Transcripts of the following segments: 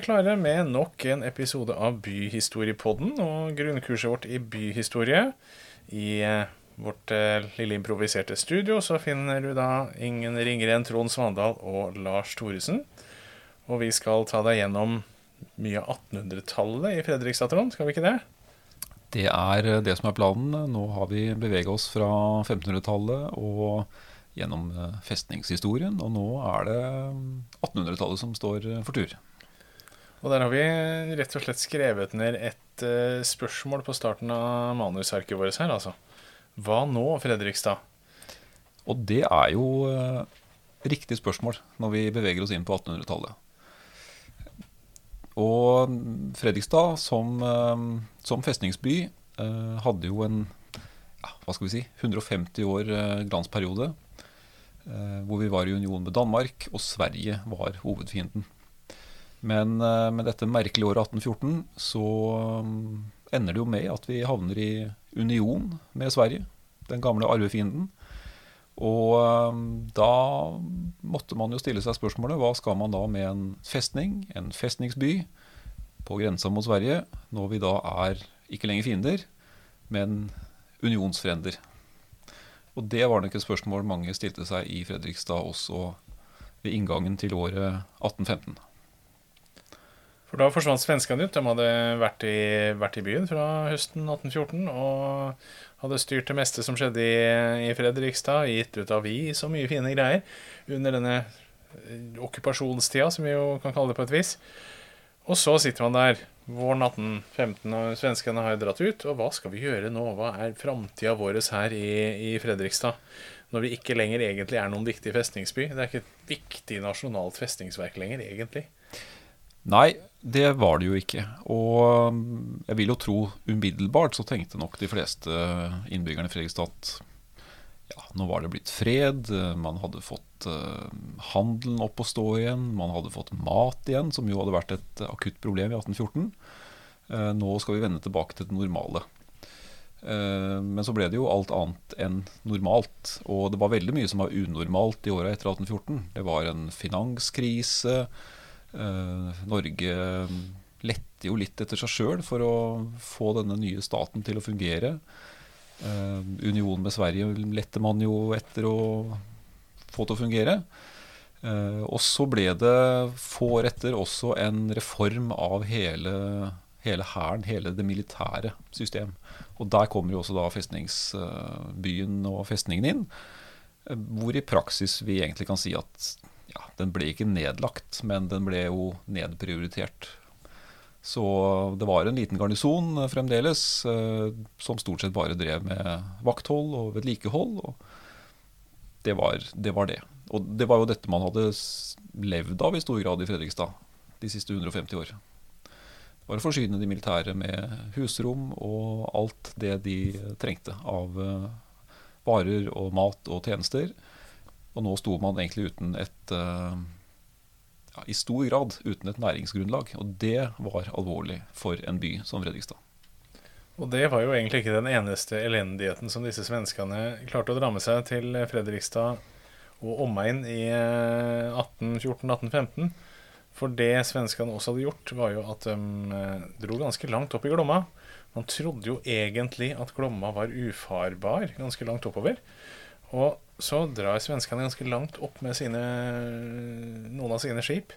Vi klare med nok en episode av Byhistoriepodden og grunnkurset vårt i byhistorie. I eh, vårt eh, lille improviserte studio så finner du da ingen ringere enn Trond Svandal og Lars Thoresen. Og vi skal ta deg gjennom mye av 1800-tallet i Fredrikstad, Trond. Skal vi ikke det? Det er det som er planen. Nå har vi beveget oss fra 1500-tallet og gjennom eh, festningshistorien, og nå er det 1800-tallet som står for tur. Og der har vi rett og slett skrevet ned et uh, spørsmål på starten av manusarket vårt her, altså. Hva nå, Fredrikstad? Og det er jo uh, riktig spørsmål når vi beveger oss inn på 1800-tallet. Og Fredrikstad som, uh, som festningsby hadde jo en ja, hva skal vi si, 150 år glansperiode. Hvor vi var i union med Danmark, og Sverige var hovedfienden. Men uh, med dette merkelige året 1814 så um, ender det jo med at vi havner i union med Sverige, den gamle arvefienden. Og um, da måtte man jo stille seg spørsmålet hva skal man da med en festning, en festningsby, på grensa mot Sverige, når vi da er ikke lenger fiender, men unionsfrender. Og det var nok et spørsmål mange stilte seg i Fredrikstad også ved inngangen til året 1815. For da forsvant svenskene ut. De hadde vært i, vært i, byen fra høsten 1814 og hadde styrt det meste som skjedde i, i Fredrikstad, gitt ut avis og mye fine greier under denne eh, okkupasjonstida, som vi jo kan kalle det på et vis. Og så sitter man der våren 1815, og svenskene har dratt ut. Og hva skal vi gjøre nå? Hva er framtida vår her i, i Fredrikstad? Når vi ikke lenger egentlig er noen viktig festningsby. Det er ikke et viktig nasjonalt festningsverk lenger, egentlig. Nei, det var det jo ikke. Og um, jeg vil jo tro umiddelbart så tenkte nok de fleste innbyggerne i Fredrikstad ja, nå var det blitt fred. Man hadde fått uh, handelen opp å stå igjen. Man hadde fått mat igjen, som jo hadde vært et akutt problem i 1814. Uh, nå skal vi vende tilbake til det normale. Men så ble det jo alt annet enn normalt. Og det var veldig mye som var unormalt i åra etter 1814. Det var en finanskrise. Eh, Norge lette jo litt etter seg sjøl for å få denne nye staten til å fungere. Uh, unionen med Sverige lette man jo etter å få til å fungere. Uh, og så ble det få år etter også en reform av hele hele hæren, hele det militære system. Og der kommer jo også da festningsbyen og festningen inn. Hvor i praksis vi egentlig kan si at ja, den ble ikke nedlagt, men den ble jo nedprioritert. Så det var en liten garnison eh, fremdeles eh, som stort sett bare drev med vakthold og vedlikehold. Og det var, det var, det Og det var jo dette man hadde levd av i stor grad i Fredrikstad de siste 150 år. Det var å forsyne de militære med husrom og alt det de trengte av eh, varer og mat og tjenester. Og nå sto man egentlig uten et uh, ja, I stor grad uten et næringsgrunnlag. Og det var alvorlig for en by som Fredrikstad. Og det var jo egentlig ikke den eneste elendigheten som disse svenskene klarte å dra med seg til Fredrikstad og omegn i 1814-1815. Eh, for det svenskene også hadde gjort, var jo at de eh, dro ganske langt opp i Glomma. Man trodde jo egentlig at Glomma var ufarbar ganske langt oppover. Og så drar svenskene ganske langt opp med sine, noen av sine skip.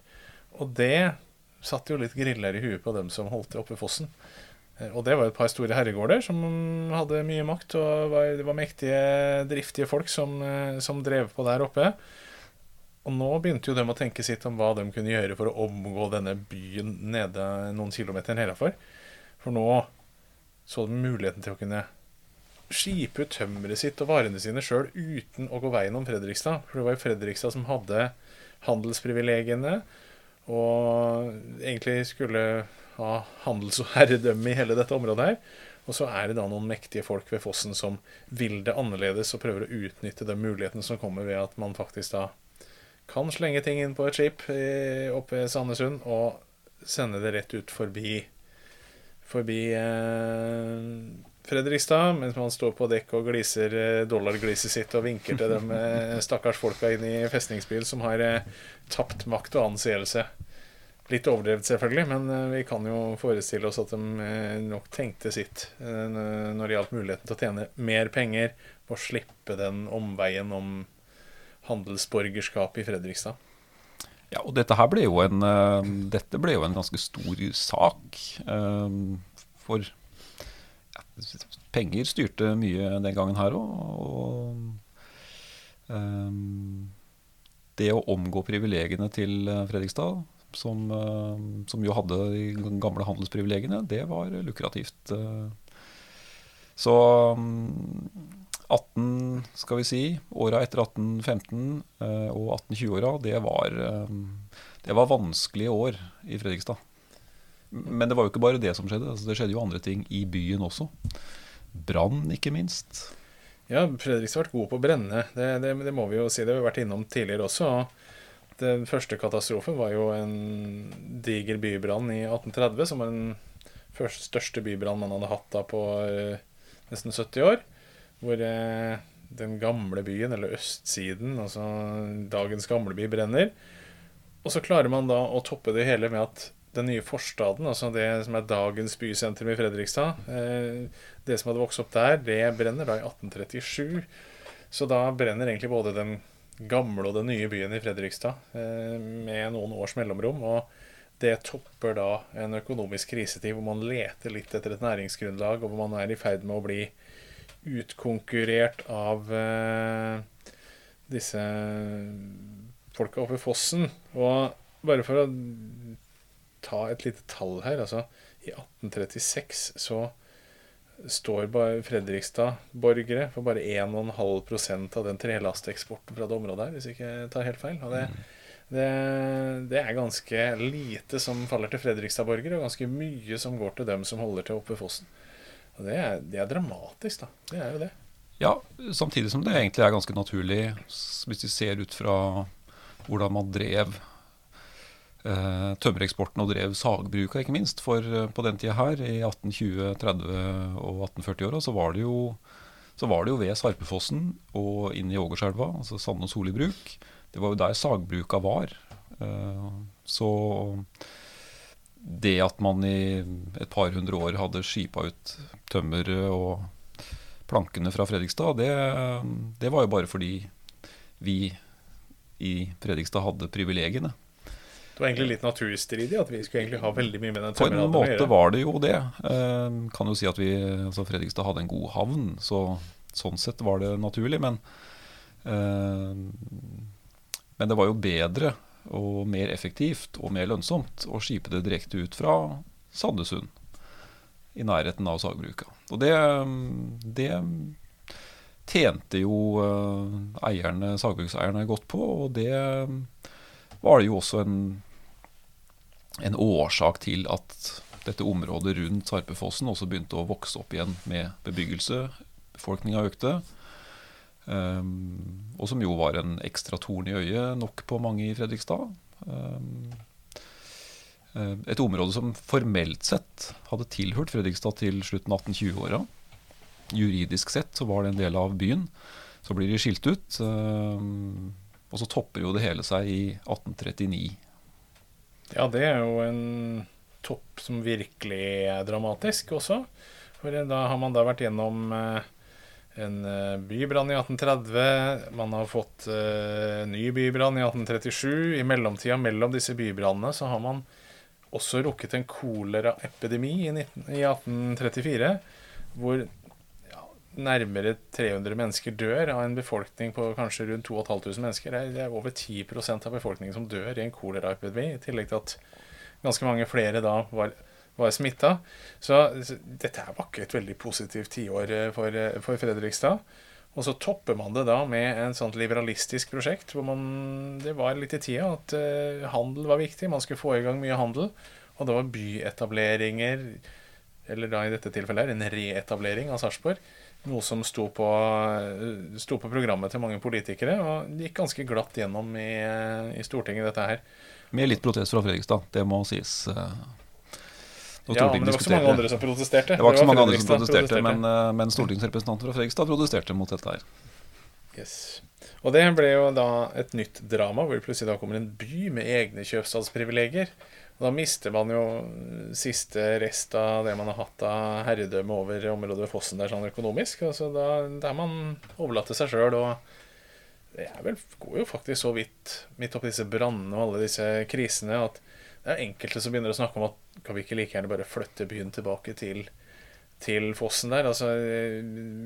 Og det satte jo litt griller i huet på dem som holdt det oppe ved fossen. Eh, og det var et par store herregårder som hadde mye makt, og var, det var mektige, driftige folk som, eh, som, drev på der oppe. Og nå begynte jo de å tenke sitt om hva de kunne gjøre for å omgå denne byen nede noen kilometer nedafor. For nå så de muligheten til å kunne skipe ut tømmeret sitt og varene sine sjøl uten å gå veien om Fredrikstad. For det var jo Fredrikstad som hadde handelsprivilegiene og egentlig skulle ha handels- og herredømme i hele dette området her. Og så er det da noen mektige folk ved fossen som vil det annerledes og prøver å utnytte de mulighetene som kommer ved at man faktisk da kan slenge ting inn på et skip oppe ved Sandnessund og sende det rett ut forbi forbi eh, Fredrikstad, mens man står på dekk og gliser eh, dollargliset sitt og vinker til de eh, stakkars folka inn i festningsbil som har eh, tapt makt og anseelse. Litt overdrevet, selvfølgelig, men vi kan jo forestille oss at de nok tenkte sitt når det gjaldt muligheten til å tjene mer penger og slippe den omveien om handelsborgerskap i Fredrikstad. Ja, og dette her ble jo en, dette ble jo en ganske stor sak. For penger styrte mye den gangen her òg. Og um, det å omgå privilegiene til eh, Fredrikstad, som, eh, som jo hadde de gamle handelsprivilegiene, det var lukrativt. eh. Så mm, 18, skal vi si, åra etter 1815 eh, og 1820-åra, det, var, eh, det var vanskelige år i Fredrikstad. Men det var jo ikke bare det som skjedde. Altså, det skjedde jo andre ting i byen også. Brann, ikke minst. Ja, Fredrikstad har vært god på å brenne. Det, det, det må vi jo si. Det har vi vært innom tidligere også. og Den første katastrofen var jo en diger bybrann i 1830, som var den første, største bybrann man hadde hatt da på uh, nesten 70 år. Hvor uh, den gamle byen, eller østsiden, altså dagens gamleby, brenner. Og så klarer man da å toppe det hele med at den nye forstaden, altså det som er dagens bysentrum i Fredrikstad, eh, det som hadde vokst opp der, det brenner da i 1837. Så da brenner egentlig både den gamle og den nye byen i Fredrikstad eh, med noen års mellomrom. Og det topper da en økonomisk krisetid hvor man leter litt etter et næringsgrunnlag, og hvor man er i ferd med å bli utkonkurrert av eh, disse folka oppe i fossen. Og bare for å ta et lite tall her, altså i 1836 så står Fredrikstad-borgere for bare 1,5% av den trelasteksporten fra det området her, hvis jeg ikke tar helt feil. Og det, det, det er ganske lite som faller til Fredrikstad-borgere, og ganske mye som går til dem som holder til oppe ved fossen. Og det er, det er dramatisk, da. Det er jo det. Ja, samtidig som det egentlig er ganske naturlig, hvis vi ser ut fra hvordan man drev tømmereksporten og drev sagbruka, ikke minst. For eh, på den tida her, i 1820-, 30- og 1840-åra, så så var det jo ved Sarpefossen og inn i Ågerselva, altså Sande og Soli bruk. Det var jo der sagbruka var. Eh, Så det at man i et par hundre år hadde skipa ut tømmeret og plankene fra Fredrikstad, det, det var jo bare fordi vi i Fredrikstad hadde privilegiene. Det var egentlig litt naturstridig at vi skulle egentlig ha veldig mye med den På en måte var det jo det. Eh, kan jo si at vi, altså Fredrikstad hadde en god havn, så sånn sett var det naturlig. Men, eh, men det var jo bedre og mer effektivt og mer lønnsomt å skipe det direkte ut fra Sandesund, i nærheten av sagbruka. Og det, det tjente jo eh, eierne, sagbrukseierne godt på, og det var det jo også en en årsak til at dette området rundt Sarpefossen også begynte å vokse opp igjen med bebyggelse. Befolkninga økte. Um, og som jo var en ekstra torn i øyet nok på mange i Fredrikstad. Um, et område som formelt sett hadde tilhørt Fredrikstad til slutten av 1820-åra. Juridisk sett så var det en del av byen. Så blir de skilt ut. um, og så topper jo det hele seg i 1839. Ja, det er jo en topp som virkelig er dramatisk også. For da har man da vært gjennom eh, en eh, bybrann i 1830. Man har fått en ny bybrann i 1837. I mellomtida mellom disse bybrannene så har man også rukket en koleraepidemi i, 1834. Hvor nærmere 300 mennesker dør av en befolkning på kanskje rundt 2500 mennesker. Det er, er over 10% av befolkningen som dør i en koleraepidemi. I tillegg til at ganske mange flere da var, var smitta. Så, så dette var ikke et veldig positivt tiår eh, for, eh, for Fredrikstad. Og så topper man det da med en sånt liberalistisk prosjekt hvor man, det var litt i tida at uh, handel var viktig. Man skulle få i gang mye handel. Og det var byetableringer, eller da i dette tilfellet her, en reetablering av Sarpsborg. Noe som sto på, eh, sto på programmet til mange politikere, og det gikk ganske glatt gjennom i, eh, i Stortinget, dette her. Med litt protest fra Fredrikstad, det må sies. eh, Ja, men det var ikke så mange andre som protesterte. Det var ikke så mange andre som protesterte, men, men stortingsrepresentanter fra Fredrikstad protesterte mot dette her. Yes. Og det ble jo da et nytt drama, hvor det plutselig da kommer en by med egne kjøpstadsprivilegier. Da mister man jo siste rest av det man har hatt av herredømme over området ved fossen der sånn økonomisk. Altså da, da er man overlatt til seg sjøl. Og det vel, går jo faktisk så vidt midt oppi disse brannene og alle disse krisene at det er enkelte som begynner å snakke om at kan vi ikke like gjerne bare flytte byen tilbake til til fossen der. Altså,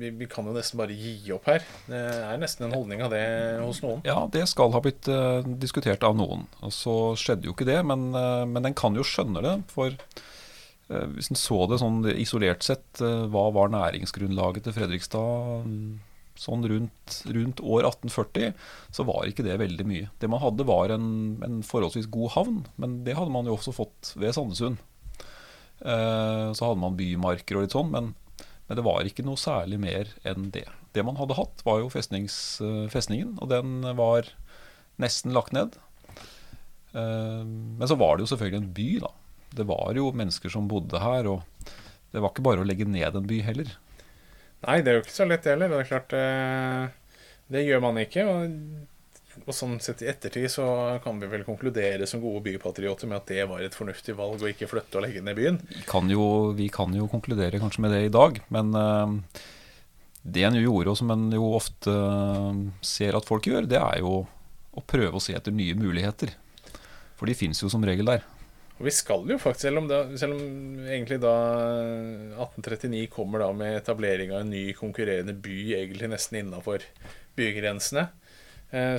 vi, vi, kan jo nesten bare gi opp her. Det er nesten en holdning av det hos noen. Ja, det skal ha blitt uh, diskutert av noen. Og så skjedde jo ikke det, men, uh, men en kan jo skjønne det. For uh, hvis en så det sånn isolert sett, hva var næringsgrunnlaget til Fredrikstad sånn rundt, rundt, år 1840, så var ikke det veldig mye. Det man hadde, var en, en forholdsvis god havn, men det hadde man jo også fått ved Sandesund. Eh, så hadde man bymarker og litt sånn, men, men, det var ikke noe særlig mer enn det. Det man hadde hatt, var jo eh, festningen, og den var nesten lagt ned. Eh, men så var det jo selvfølgelig en by, da. Det var jo mennesker som bodde her, og det var ikke bare å legge ned en by heller. Nei, det er jo ikke så lett heller. Det er klart, det gjør man ikke. og og sånn sett i ettertid så kan vi vel konkludere som gode bypatrioter med at det var et fornuftig valg å ikke flytte og legge ned byen. Vi kan jo, vi kan jo konkludere kanskje med det i dag, men uh, det en gjorde, og som en jo ofte uh, ser at folk gjør, det er jo å prøve å se etter nye muligheter. For de fins jo som regel der. Og vi skal jo faktisk, selv om, da, selv om egentlig da 1839 kommer da med etablering av en ny konkurrerende by egentlig nesten innafor bygrensene, Eh,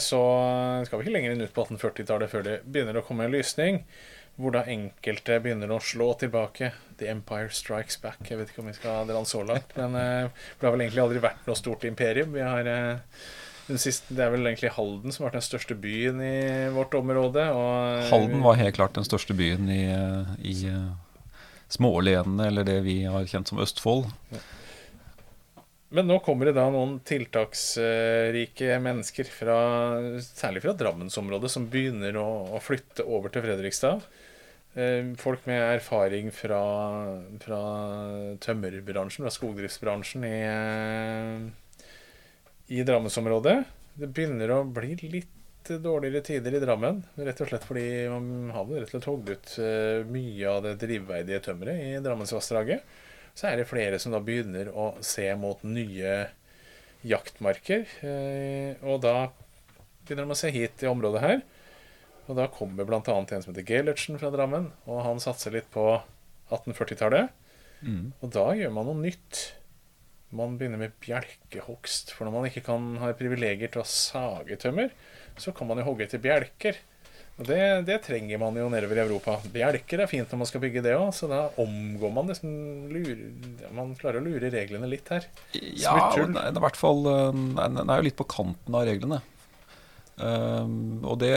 så skal vi ikke lenger inn ut på 1840-tallet før det begynner å komme en lysning. Hvor da enkelte begynner å slå tilbake. The Empire Strikes Back. Jeg vet ikke om vi skal dra den så langt. Men eh, det har vel egentlig aldri vært noe stort imperium. Vi har eh, Siste, det er vel egentlig Halden som har vært den største byen i vårt område. Halden var helt klart den største byen i, i smålenene, eller det vi har kjent som Østfold. Ja. Men nå kommer det da noen tiltaksrike mennesker, fra, særlig fra Drammensområdet, som begynner å, å, flytte over til Fredrikstad. Eh, folk med erfaring fra, fra tømmerbransjen, fra skogdriftsbransjen i, eh, i Drammensområdet. Det begynner å bli litt dårligere tider i Drammen. Rett og slett fordi man har rett og slett hogd ut eh, mye av det drivverdige tømmeret i Drammensvassdraget så er det flere som da begynner å se mot nye jaktmarker. Eh, og da begynner de å se hit i området her. Og da kommer bl.a. en som heter Gellertsen fra Drammen, og han satser litt på 1840-tallet. Mm. Og da gjør man noe nytt. Man begynner med bjelkehogst. For når man ikke kan ha privilegier til å sage tømmer, så kan man jo hogge til bjelker. Det, det, trenger man jo nedover i Europa. Bjelker er fint når man skal bygge det òg, så da omgår man liksom lurer, Man klarer å lure reglene litt her. Ja, det er, i hvert fall eh, Den er jo litt på kanten av reglene. Um, det,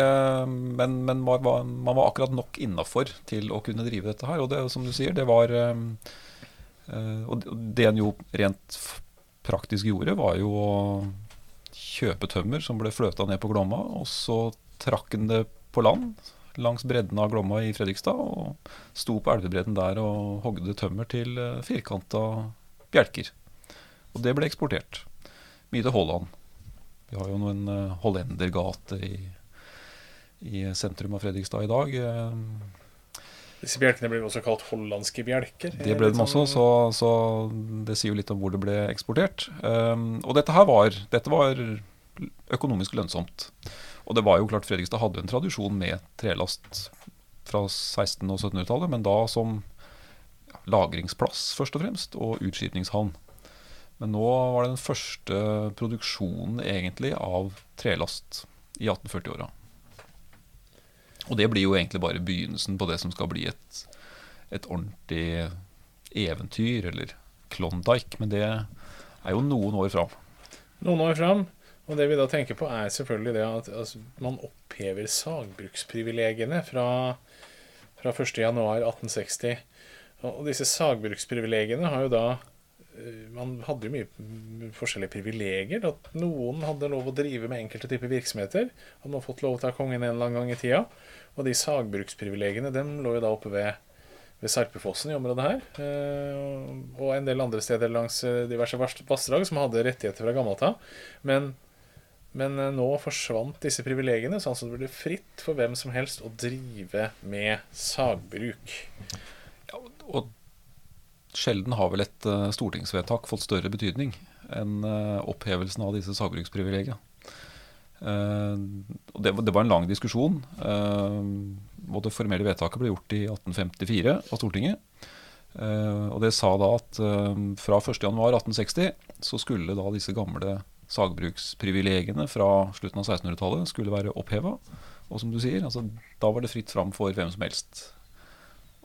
men, men man, var, man, var, akkurat nok innafor til å kunne drive dette her. Og det som du sier, det var um, uh, Og det en jo rent praktisk gjorde, var jo å kjøpe tømmer som ble fløta ned på Glomma, og så trakk en det på land langs bredden av Glomma i Fredrikstad. Og sto på elvebredden der og hogde tømmer til eh, firkanta bjelker. Og det ble eksportert. Mye til Holland. Vi har jo en uh, hollendergate i, i, sentrum av Fredrikstad i dag. Eh, Disse bjelkene ble også kalt hollandske bjelker? Det ble de også, sånn- så, så, det sier jo litt om hvor det ble eksportert. Og dette her var, dette var økonomisk lønnsomt. Og det var jo klart Fredrikstad hadde en tradisjon med trelast fra 1600- og 1700-tallet, men da som lagringsplass først og fremst, og utskipningshavn. Men nå var det den første produksjonen egentlig av trelast i 1840-åra. Og det blir jo egentlig bare begynnelsen på det som skal bli et, et ordentlig eventyr, eller Klondyke. Men det er jo noen år fram. Noen år fram. Og det vi da tenker på, er selvfølgelig det at altså, man opphever sagbruksprivilegiene fra, fra 1.1.1860. Og disse sagbruksprivilegiene har jo da eh, Man hadde jo mye forskjellige privilegier. At noen hadde lov å drive med enkelte typer virksomheter. Hadde man fått lov til av kongen en eller annen gang i tida. Og de sagbruksprivilegiene dem lå jo da oppe ved, ved Sarpefossen i området her. Eh, og en del andre steder langs eh, diverse vassdrag som hadde rettigheter fra gammelt av. Men Men eh, nå forsvant disse privilegiene, sånn at det ble fritt for hvem som helst å drive med sagbruk. Ja, og sjelden har vel et uh, stortingsvedtak fått større betydning enn uh, opphevelsen av disse sagbruksprivilegiene. Det, var en lang diskusjon. og det formelle vedtaket ble gjort i 1854 av Stortinget. og det sa da at fra 1.1.1860 så skulle da disse gamle sagbruksprivilegiene fra slutten av 1600-tallet skulle være oppheva. Og som du sier, altså, da var det fritt fram for hvem som helst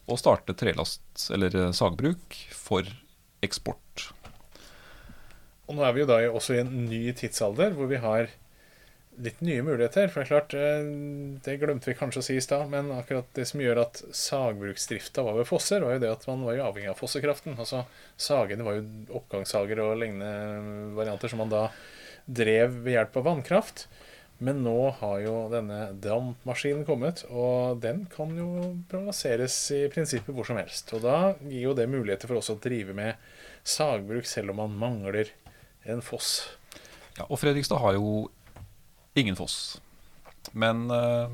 å starte trelast eller eh, sagbruk for eksport. Og nå er vi jo da også i en ny tidsalder hvor vi har litt nye muligheter. For det er klart, eh, det glemte vi kanskje å si i stad, men akkurat det som gjør at sagbruksdrifta var ved fosser, var jo det at man var jo avhengig av fossekraften. Altså Sagene var jo oppgangssager og lignende varianter som man da drev ved hjelp av vannkraft. Men nå har jo denne dampmaskinen kommet, og den kan jo plasseres i prinsippet hvor som helst. Og da gir jo det muligheter for oss å drive med sagbruk selv om man mangler en foss. Ja, og Fredrikstad har jo ingen foss. Men eh,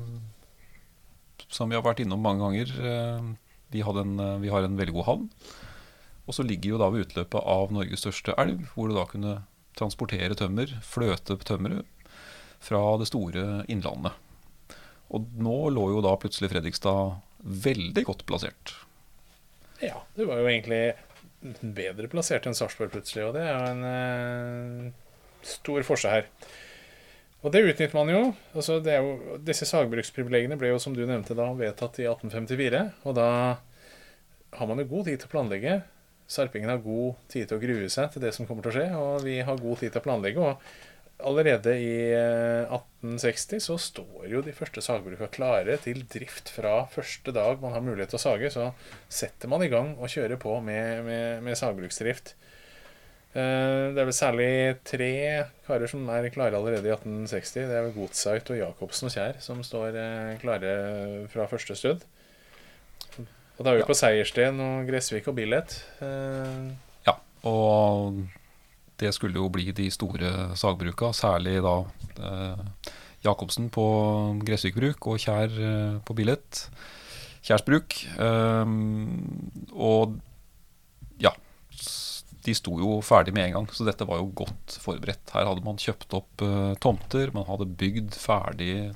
som vi har vært innom mange ganger, eh, vi, en, eh, vi, har en veldig god havn. Og så ligger jo da ved utløpet av Norges største elv, hvor du da kunne transportere tømmer, fløte tømmeret, fra det store innlandet. Og nå lå jo da plutselig Fredrikstad veldig godt plassert. Ja, det var jo egentlig bedre plassert enn Sarpsborg plutselig, og det er jo en eh, stor forskjell her. Og det utnytter man jo. Altså, jo disse sagbruksprivilegiene ble jo, som du nevnte, da vedtatt i 1854. Og da har man jo god tid til å planlegge. Sarpingen har god tid til å grue seg til det som kommer til å skje, og vi har god tid til å planlegge. og Allerede i 1860 så står jo de første sagbruka klare til drift fra første dag man har mulighet til å sage. Så setter man i gang og kjører på med, med, med sagbruksdrift. Eh, det er vel særlig tre karer som er klare allerede i 1860. Det er vel Godseit og Jacobsen og Kjær som står eh, klare fra første stund. Og da er vi ja. på Seiersten og Gressvik og Billett. Eh. Ja, og det skulle jo bli de store sagbruka, særlig da eh, Jacobsen på Gressvik bruk og Kjær eh, på Billett. Kjærs bruk. Eh, og ja, de sto jo ferdig med en gang, så dette var jo godt forberedt. Her hadde man kjøpt opp uh, tomter, man hadde bygd ferdig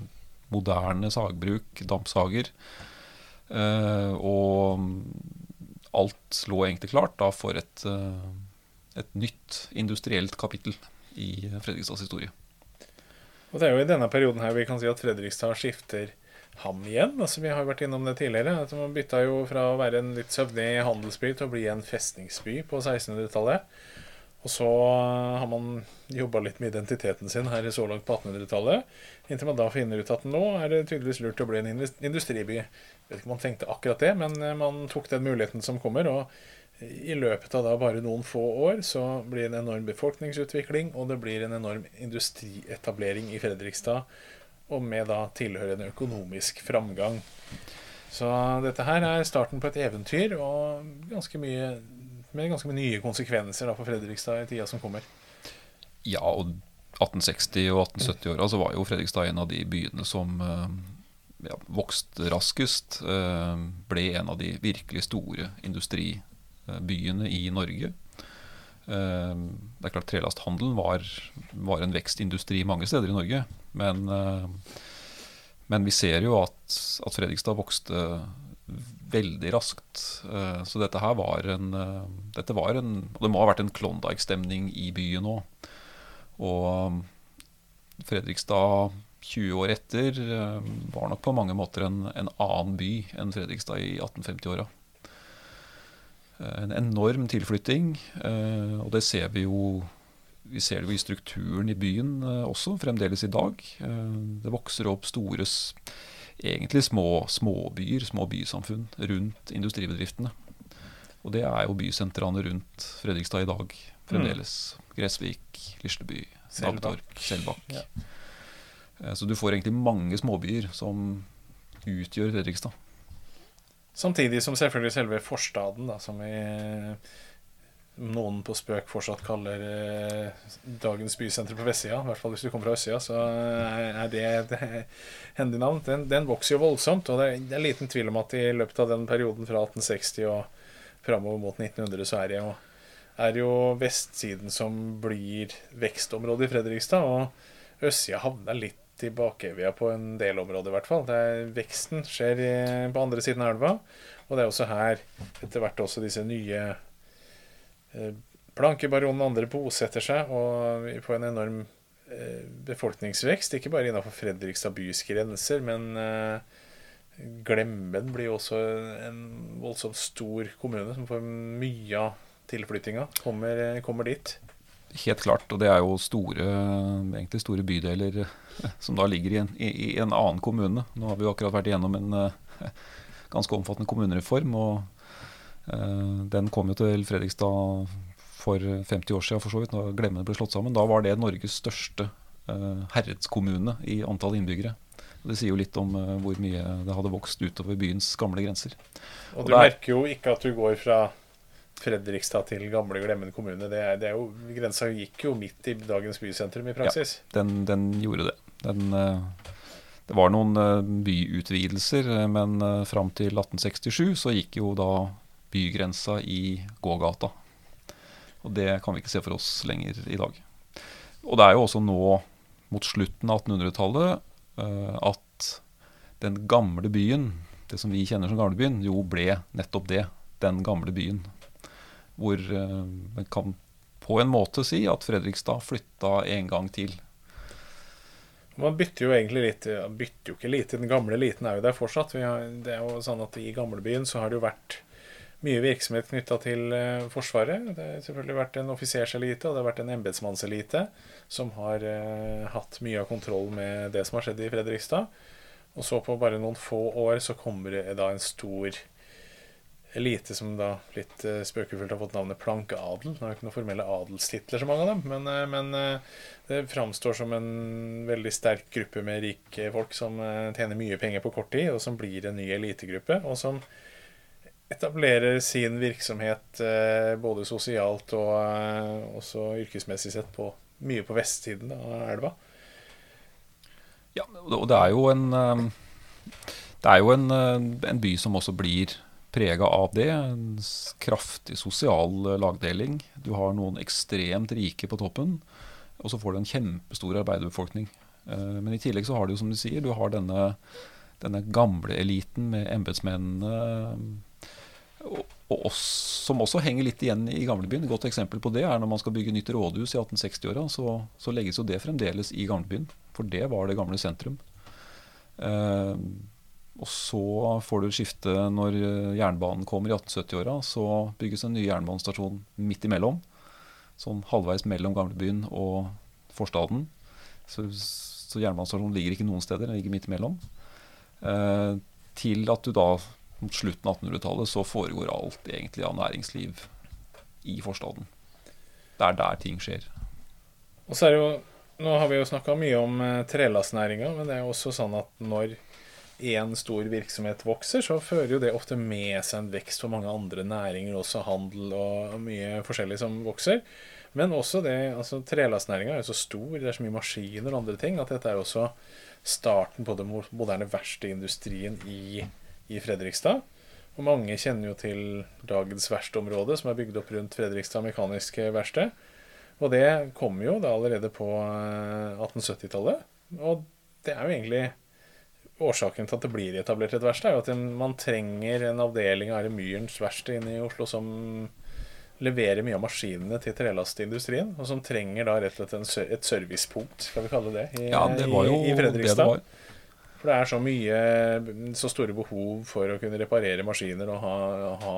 moderne sagbruk, dampsager. Uh, og alt lå egentlig klart da for et, uh, et nytt industrielt kapittel i Fredrikstads historie. Og Det er jo i denne perioden her vi kan si at Fredrikstad skifter ham igjen. Altså Vi har vært innom det tidligere. at Man bytta jo fra å være en litt søvnig handelsby til å bli en festningsby på 1600-tallet. Og så har man jobba litt med identiteten sin her så langt på 1800-tallet. Inntil man da finner ut at nå er det tydeligvis lurt å bli en industriby. Jeg vet ikke om man tenkte akkurat det, men eh, man tok den muligheten som kommer. Og i løpet av da bare noen få år så blir det en enorm befolkningsutvikling, og det blir en enorm industrietablering i Fredrikstad. Og med da tilhørende økonomisk framgang. Så dette her er starten på et eventyr, og ganske mye med ganske nye konsekvenser da, for Fredrikstad i tida som kommer. Ja, og 1860- og 1870-åra så var jo Fredrikstad en av de byene som eh, ja, vokste raskest. Eh, ble en av de virkelig store industribyene i Norge. Eh, det er klart Trelasthandelen var, var en vekstindustri mange steder i Norge. Men, men vi ser jo at, at Fredrikstad vokste veldig raskt. Eh, så dette her var en, eh, dette var en det må ha vært en Klondyke-stemning i byen òg. Og um, Fredrikstad 20 år etter eh, var nok på mange måter en, en annen by enn Fredrikstad i 1850-åra. En enorm tilflytting, og det ser vi jo vi ser det jo i strukturen i byen også, fremdeles i dag. Det vokser opp store egentlig små småbyer, små bysamfunn rundt industribedriftene. Og det er jo bysentrene rundt Fredrikstad i dag fremdeles. Mm. Gressvik, Lisleby, Nabtorp, Selbakk. Ja. Eh, så du får egentlig mange småbyer som utgjør Fredrikstad. Samtidig som selvfølgelig selve forstaden, da, som vi noen på spøk fortsatt kaller eh, dagens bysenter på vestsida. I hvert fall hvis du kommer fra østsida, så er det et hendig navn. Den, den, vokser jo voldsomt, og det er, det er liten tvil om at i løpet av den perioden fra 1860 og framover mot 1900, så er det jo, er jo vestsiden som blir vekstområdet i Fredrikstad. Og østsida havner litt i bakevja på en del områder, i hvert fall. Er, veksten skjer i, på andre siden av elva. Og det er også her etter hvert også disse nye eh, Plankebaronen og andre bosetter seg og på en enorm eh, befolkningsvekst. Ikke bare innenfor Fredrikstad bys grenser, men eh, Glemmen blir også en voldsomt stor kommune som får mye av tilflyttinga. Kommer, eh, kommer dit. Helt klart, og det er jo store, egentlig store bydeler som da ligger i en, i, en, annen kommune. Nå har vi jo akkurat vært igjennom en ganske omfattende kommunereform. og Den kom jo til Fredrikstad for 50 år siden, for så vidt, når Glemmene ble slått sammen. Da var det Norges største uh, herredskommune i antall innbyggere. Det sier jo litt om hvor mye det hadde vokst utover byens gamle grenser. Og du og merker jo ikke at du går fra Fredrikstad til gamle Glemmen kommune. Det er, det er jo, grensa gikk jo midt i dagens bysentrum i praksis. Ja, den, den gjorde det. Den, eh, det var noen eh, byutvidelser, eh, men fram til 1867 så gikk jo da bygrensa i gågata. Og det kan vi ikke se for oss lenger i dag. Og det er jo også nå mot slutten av 1800-tallet at den gamle byen, det som vi kjenner som gamlebyen, jo ble nettopp det. Den gamle byen hvor man eh, kan på en måte si at Fredrikstad flytta en gang til. Man bytter jo egentlig litt Bytter jo ikke lite. Den gamle eliten er jo der fortsatt. Har, det er jo sånn at I gamlebyen så har det jo vært mye virksomhet knytta til uh, Forsvaret. Det har selvfølgelig vært en offiserselite og det har vært en embetsmannselite som har uh, hatt mye av kontroll med det som har skjedd i Fredrikstad. Og så på bare noen få år så kommer det da en stor elite som da litt uh, spøkefullt har fått navnet plankeadel. Det er jo ikke noen formelle adelstitler, så mange av dem, men, men det framstår som en veldig sterk gruppe med rike folk som tjener mye penger på kort tid, og som blir en ny elitegruppe, og som etablerer sin virksomhet både sosialt og også yrkesmessig sett på, mye på vestsiden av elva. Ja, og det er jo en det er jo en, en by som også blir prega av det. En kraftig sosial eh, lagdeling. Du har noen ekstremt rike på toppen, og så får du en kjempestor arbeiderbefolkning. Eh, men i tillegg så har du jo, som du sier, du har denne, denne gamle eliten med embetsmennene. Og, oss, som også henger litt igjen i gamlebyen. Et godt eksempel på det er når man skal bygge nytt rådhus i 1860-åra, så, så, legges jo det fremdeles i gamlebyen. For det var det gamle sentrum. Eh, og så får du skifte når eh, jernbanen kommer i 1870-åra. Så bygges en ny jernbanestasjon midt imellom. Sånn halvveis mellom gamlebyen og forstaden. Så, så jernbanestasjonen ligger ikke noen steder, den ligger midt imellom. Eh, til at du da mot slutten av 1800-tallet så foregår alt egentlig av næringsliv i forstaden. Det er der ting skjer. Og så er det jo, Nå har vi jo snakka mye om eh, trelastnæringa, men det er jo også sånn at når én stor virksomhet vokser, så fører jo det ofte med seg en vekst for mange andre næringer, også handel og mye forskjellig som vokser. Men også det, altså trelastnæringa er jo så stor, det er så mye maskiner og andre ting, at dette er også starten på den moderne verkstedindustrien i, i Fredrikstad. Og mange kjenner jo til dagens verkstedområde, som er bygd opp rundt Fredrikstad Mekaniske Verksted. Og det kom jo da allerede på 1870-tallet. Eh, og det er jo egentlig årsaken til at det blir etablert et verksted, er jo at man trenger en avdeling av Myrens verksted inne i Oslo som leverer mye av maskinene til trelastindustrien, og som trenger da rett og slett et servicepunkt, skal vi kalle det, i, ja, det var jo i Fredrikstad. Det det for det er så mye Så store behov for å kunne reparere maskiner og ha, ha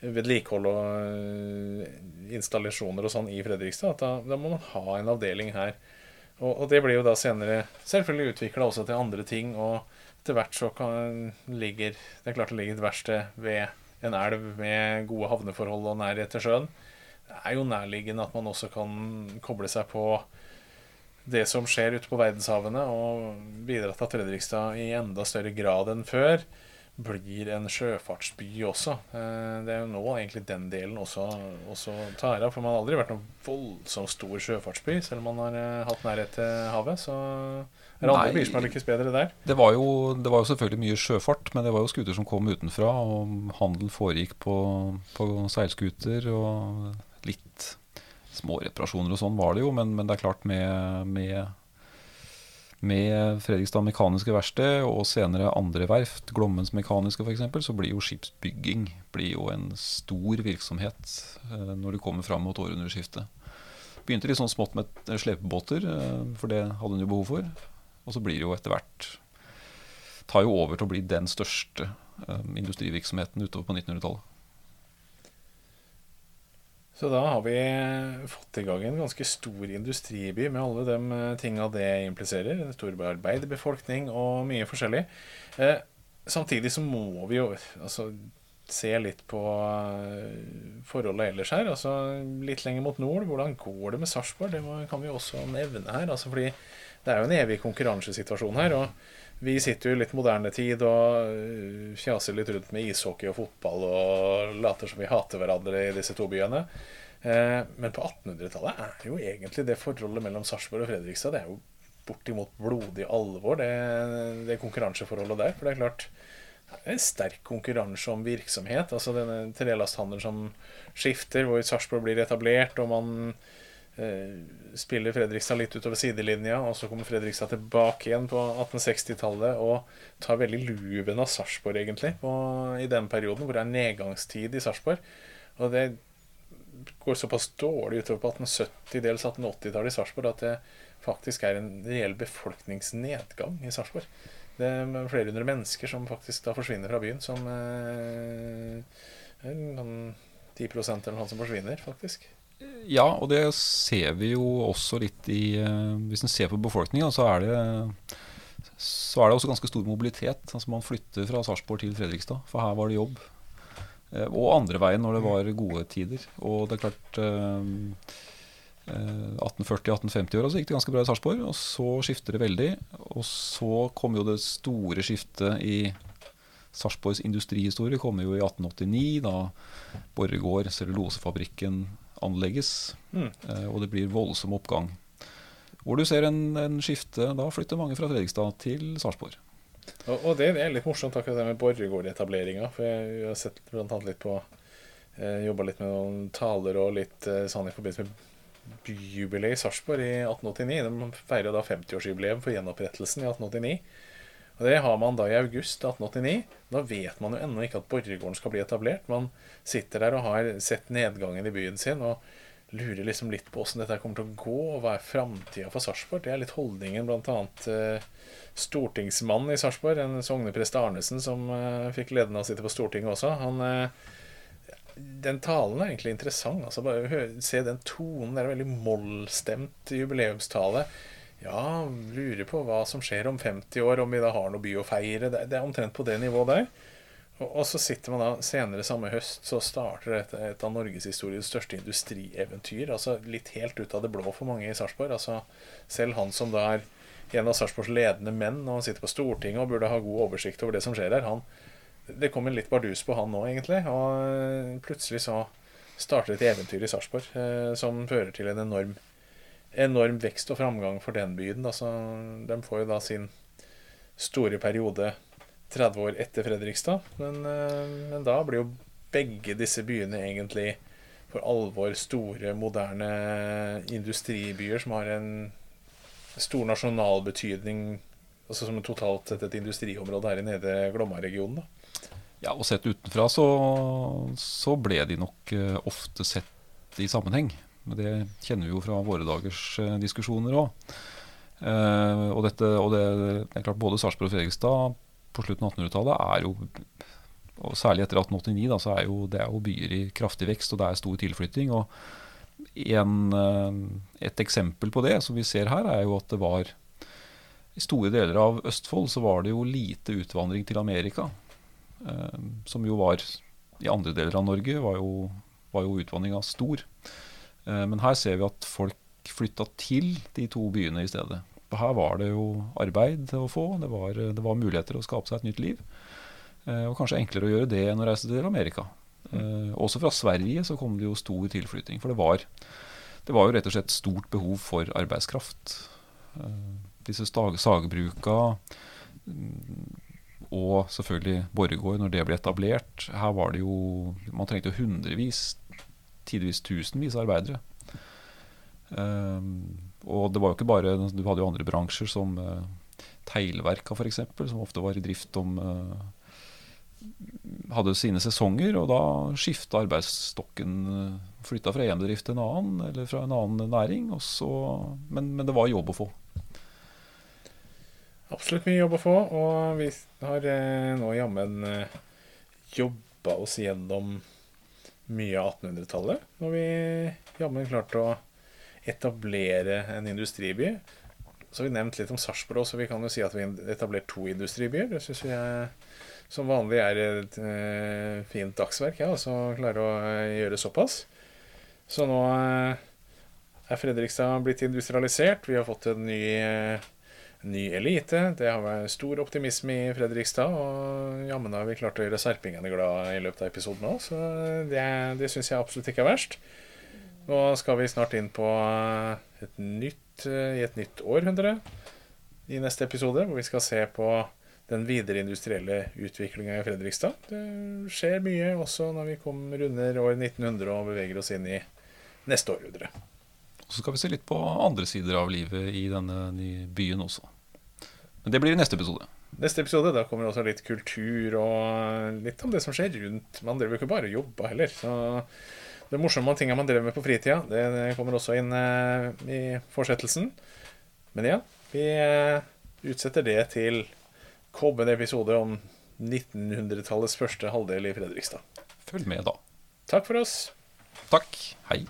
vedlikehold og eh, installasjoner og sånn i Fredrikstad, at da, da må man ha en avdeling her. Og, og, det blir jo da senere selvfølgelig utvikla også til andre ting. Og etter hvert så kan, ligger det er klart det ligger et verksted ved en elv med gode havneforhold og nærhet til sjøen. Det er jo nærliggende at man også kan koble seg på det som skjer ute på verdenshavene, og bidra til at Fredrikstad i enda større grad enn før blir en sjøfartsby også. Eh, det er jo nå egentlig den delen også, også tar av. For man har aldri vært noen voldsomt stor sjøfartsby, selv om man har eh, hatt nærhet til havet. Så er det andre byer som har lykkes bedre der. Det var, jo, det var jo selvfølgelig mye sjøfart, men det var jo skuter som kom utenfra. Og handel foregikk på, på seilskuter, og litt småreparasjoner og sånn var det jo. Men, men det er klart med, med med Fredrikstad Mekaniske Verksted og senere andre verft, Glommens Mekaniske f.eks., så blir jo skipsbygging blir jo en stor virksomhet eh, når det kommer fram mot århundreskiftet. Begynte litt sånn smått med slepebåter, eh, for det hadde hun jo behov for. Og så blir det jo etter hvert Tar jo over til å bli den største eh, industrivirksomheten utover på 1900-tallet. Så da har vi fått i gang en ganske stor industriby med alle de eh, tinga det impliserer. En stor arbeiderbefolkning og mye forskjellig. Eh, samtidig så må vi jo altså, se litt på eh, forholdet ellers her. Altså litt lenger mot nord. Hvordan går det med Sarpsborg? Det kan vi også nevne her. Altså, fordi det er jo en evig konkurransesituasjon her. og vi sitter jo i litt moderne tid og eh, fjaser litt rundt med ishockey og fotball og later som vi hater hverandre i disse to byene. Eh, men på 1800-tallet er jo egentlig det forholdet mellom Sarpsborg og Fredrikstad det er jo bortimot blodig alvor, det, det konkurranseforholdet der. For det er klart det er en sterk konkurranse om virksomhet. Altså denne trelasthandelen som skifter, hvor Sarpsborg blir etablert, og man spiller Fredrikstad litt utover sidelinja, og så kommer Fredrikstad tilbake igjen på 1860-tallet og tar veldig luven av Sarpsborg, egentlig, på, i den perioden, hvor det er nedgangstid i Sarpsborg. Og det går såpass dårlig utover på 1870, dels 1880-tallet i Sarpsborg at det faktisk er en reell befolkningsnedgang i Sarpsborg. Det er flere hundre mennesker som faktisk da forsvinner fra byen, som eh, 10% eller noe som forsvinner, faktisk. Ja, og det ser vi jo også litt i eh, Hvis en ser på befolkninga, så er det så er det også ganske stor mobilitet. Altså Man flytter fra Sarpsborg til Fredrikstad, for her var det jobb. Eh, og andre veien når det var gode tider. Og det er klart 1840-1850-åra eh, gikk det ganske bra i Sarpsborg. Og så skifter det veldig. Og så kom jo det store skiftet i Sarpsborgs industrihistorie kommer jo i 1889, da Borregaard, cellulosefabrikken, anlegges. Mm. Eh, og det blir voldsom oppgang. Hvor du ser en, en skifte Da flytter mange fra Fredrikstad til Sarpsborg. Og, og det, er litt morsomt akkurat det med Borregaard-etableringa. For jeg, har sett blant annet litt på eh, Jobba litt med noen taler og litt eh, sånn i forbindelse med byjubileet i Sarpsborg i 1889. De feirer da 50-årsjubileum for gjenopprettelsen i 1889. Og Det har man da i august 1889. Da vet man jo ennå ikke at Borregaarden skal bli etablert. Man sitter der og har sett nedgangen i byen sin og lurer liksom litt på åssen dette kommer til å gå, og hva er framtida for Sarpsborg. Det er litt holdningen annet eh, stortingsmann i Sarpsborg, en sogneprest Arnesen, som uh, fikk gleden av å sitte på Stortinget også. Han, uh, den talen er egentlig interessant. Altså, bare hør, Se den tonen. Det er en veldig mollstemt jubileumstale. Ja, lurer på hva som skjer om 50 år, om vi da har noe by å feire. Det, er omtrent på det nivået der. Og, og, så sitter man da senere samme høst, så starter et, et av norgeshistoriens største industrieventyr. Altså litt helt ut av det blå for mange i Sarpsborg. Altså, selv han som da er en av Sarpsborgs ledende menn, og han sitter på Stortinget og burde ha god oversikt over det som skjer der, Han, det kom en litt bardus på han nå, egentlig. Og plutselig så starter et eventyr i Sarpsborg eh, som fører til en enorm, enorm vekst og framgang for den byen. Altså, de får jo da sin store periode 30 år etter Fredrikstad. Men, eh, men da blir jo begge disse byene egentlig for alvor store, moderne industribyer som har en stor nasjonal betydning altså som totalt sett et industriområde her i nede Glomma-regionen? Ja, og Sett utenfra så, så, ble de nok uh, ofte sett i sammenheng. Men det kjenner vi jo fra våre dagers uh, diskusjoner òg. Eh, og, dette, og det, det, er klart både Sarpsborg og Fredrikstad på slutten av 1800-tallet er jo og Særlig etter 1889 da, så er jo, det er jo byer i kraftig vekst, og det er stor tilflytting. og en, eh, et eksempel på det som vi ser her, er jo at det var I store deler av Østfold så var det jo lite utvandring til Amerika. Eh, som jo var I andre deler av Norge var jo, var jo utvandringa stor. Eh, men her ser vi at folk flytta til de to byene i stedet. Og her var det jo arbeid å få, det var, det var muligheter å skape seg et nytt liv. Eh, og kanskje enklere å gjøre det enn å reise til Amerika. Mm. også fra Sverige så kom det jo stor tilflytting. For det var, det var jo rett og slett stort behov for arbeidskraft. Eh, disse sagbruka mm, og selvfølgelig Borregaard, når det ble etablert. Her var det jo Man trengte jo hundrevis, tidvis tusenvis av arbeidere. Um, og det var jo ikke bare Du hadde jo andre bransjer som uh, Teglverka f.eks., som ofte var i drift om uh, Hadde sine sesonger, og da skifta arbeidsstokken uh, Flytta fra én bedrift til en annen, eller fra en annen næring. Så, men, men, det var jobb å få. Absolutt mye jobb å få, og vi har eh, nå jammen eh, jobba oss gjennom mye av 1800-tallet. Når vi jammen klarte å etablere en industriby. Så har vi nevnt litt om Sarpsborg, så vi kan jo si at vi har to industribyer. Det syns er, som vanlig er et uh, fint dagsverk, ja, altså klare å uh, gjøre såpass. Så nå uh, er Fredrikstad blitt industrialisert. Vi har fått en ny, ny elite. Det har vært stor optimisme i Fredrikstad, og jammen har vi klart å gjøre serpingene glad i løpet av episoden òg, så det, det syns jeg absolutt ikke er verst. Nå skal vi snart inn på et nytt, i et nytt århundre i neste episode, hvor vi skal se på den videre industrielle utviklinga i Fredrikstad. Det skjer mye også når vi kommer under år 1900 og beveger oss inn i neste århundre. Og så skal vi se litt på andre sider av livet i denne byen også. Men det blir i neste episode. Neste episode, Da kommer også litt kultur og litt om det som skjer rundt. Man driver jo ikke bare og jobber heller. Så det morsomme tinga man drev med på fritida, det, det kommer også inn eh, i fortsettelsen. Men igjen, vi eh, utsetter det til kommende episode om 1900-tallets første halvdel i Fredrikstad. Følg med, da. Takk for oss. Takk. Hei.